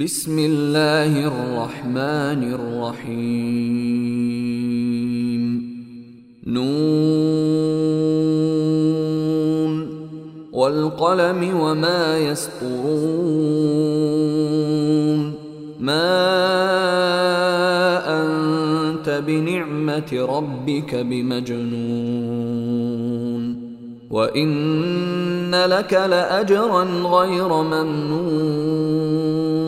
بسم الله الرحمن الرحيم. نون. والقلم وما يسطرون. ما أنت بنعمة ربك بمجنون. وإن لك لأجرا غير ممنون.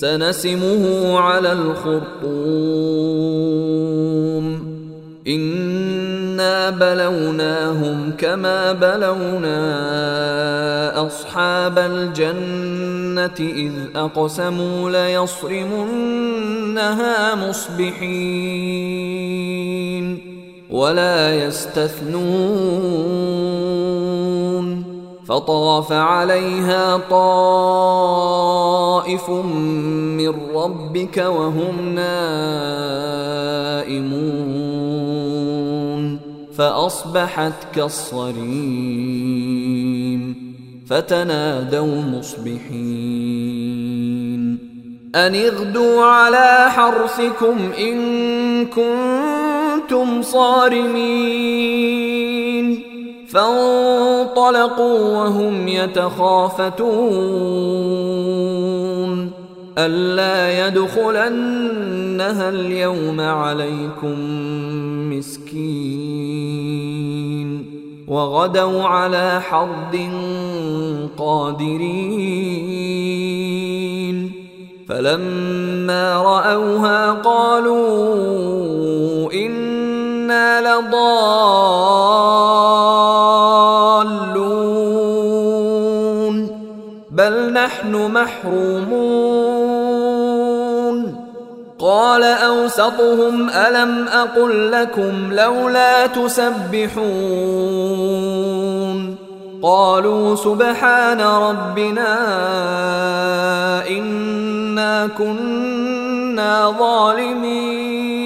سنسمه على الخرطوم. إنا بلوناهم كما بلونا أصحاب الجنة إذ أقسموا ليصرمنها مصبحين. ولا يستثنون فطاف عليها طائف من ربك وهم نائمون. فأصبحت كالصريم. فتنادوا مصبحين. أن اغدوا على حرثكم إن كنتم صارمين. فانطلقوا وهم يتخافتون. ألا يدخلنها اليوم عليكم مسكين. وغدوا على حرد قادرين. فلما رأوها قالوا إنا لضالون. بل نحن محرومون قال أوسطهم ألم أقل لكم لولا تسبحون قالوا سبحان ربنا إنا كنا ظالمين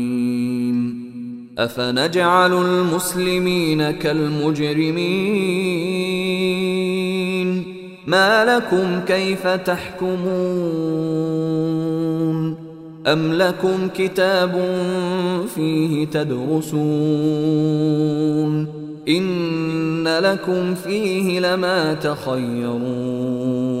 أفنجعل المسلمين كالمجرمين؟ ما لكم كيف تحكمون؟ أم لكم كتاب فيه تدرسون؟ إن لكم فيه لما تخيرون.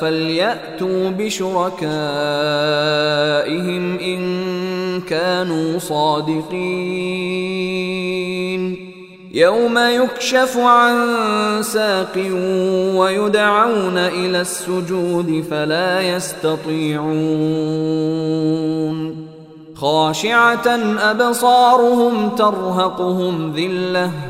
فليأتوا بشركائهم إن كانوا صادقين يوم يكشف عن ساق ويدعون إلى السجود فلا يستطيعون خاشعة أبصارهم ترهقهم ذِلَّةٌ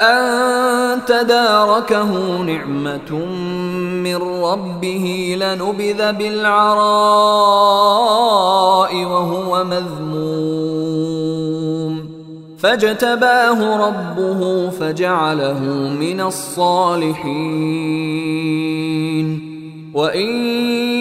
تداركه نعمة من ربه لنبذ بالعراء وهو مذموم. فاجتباه ربه فجعله من الصالحين. وإن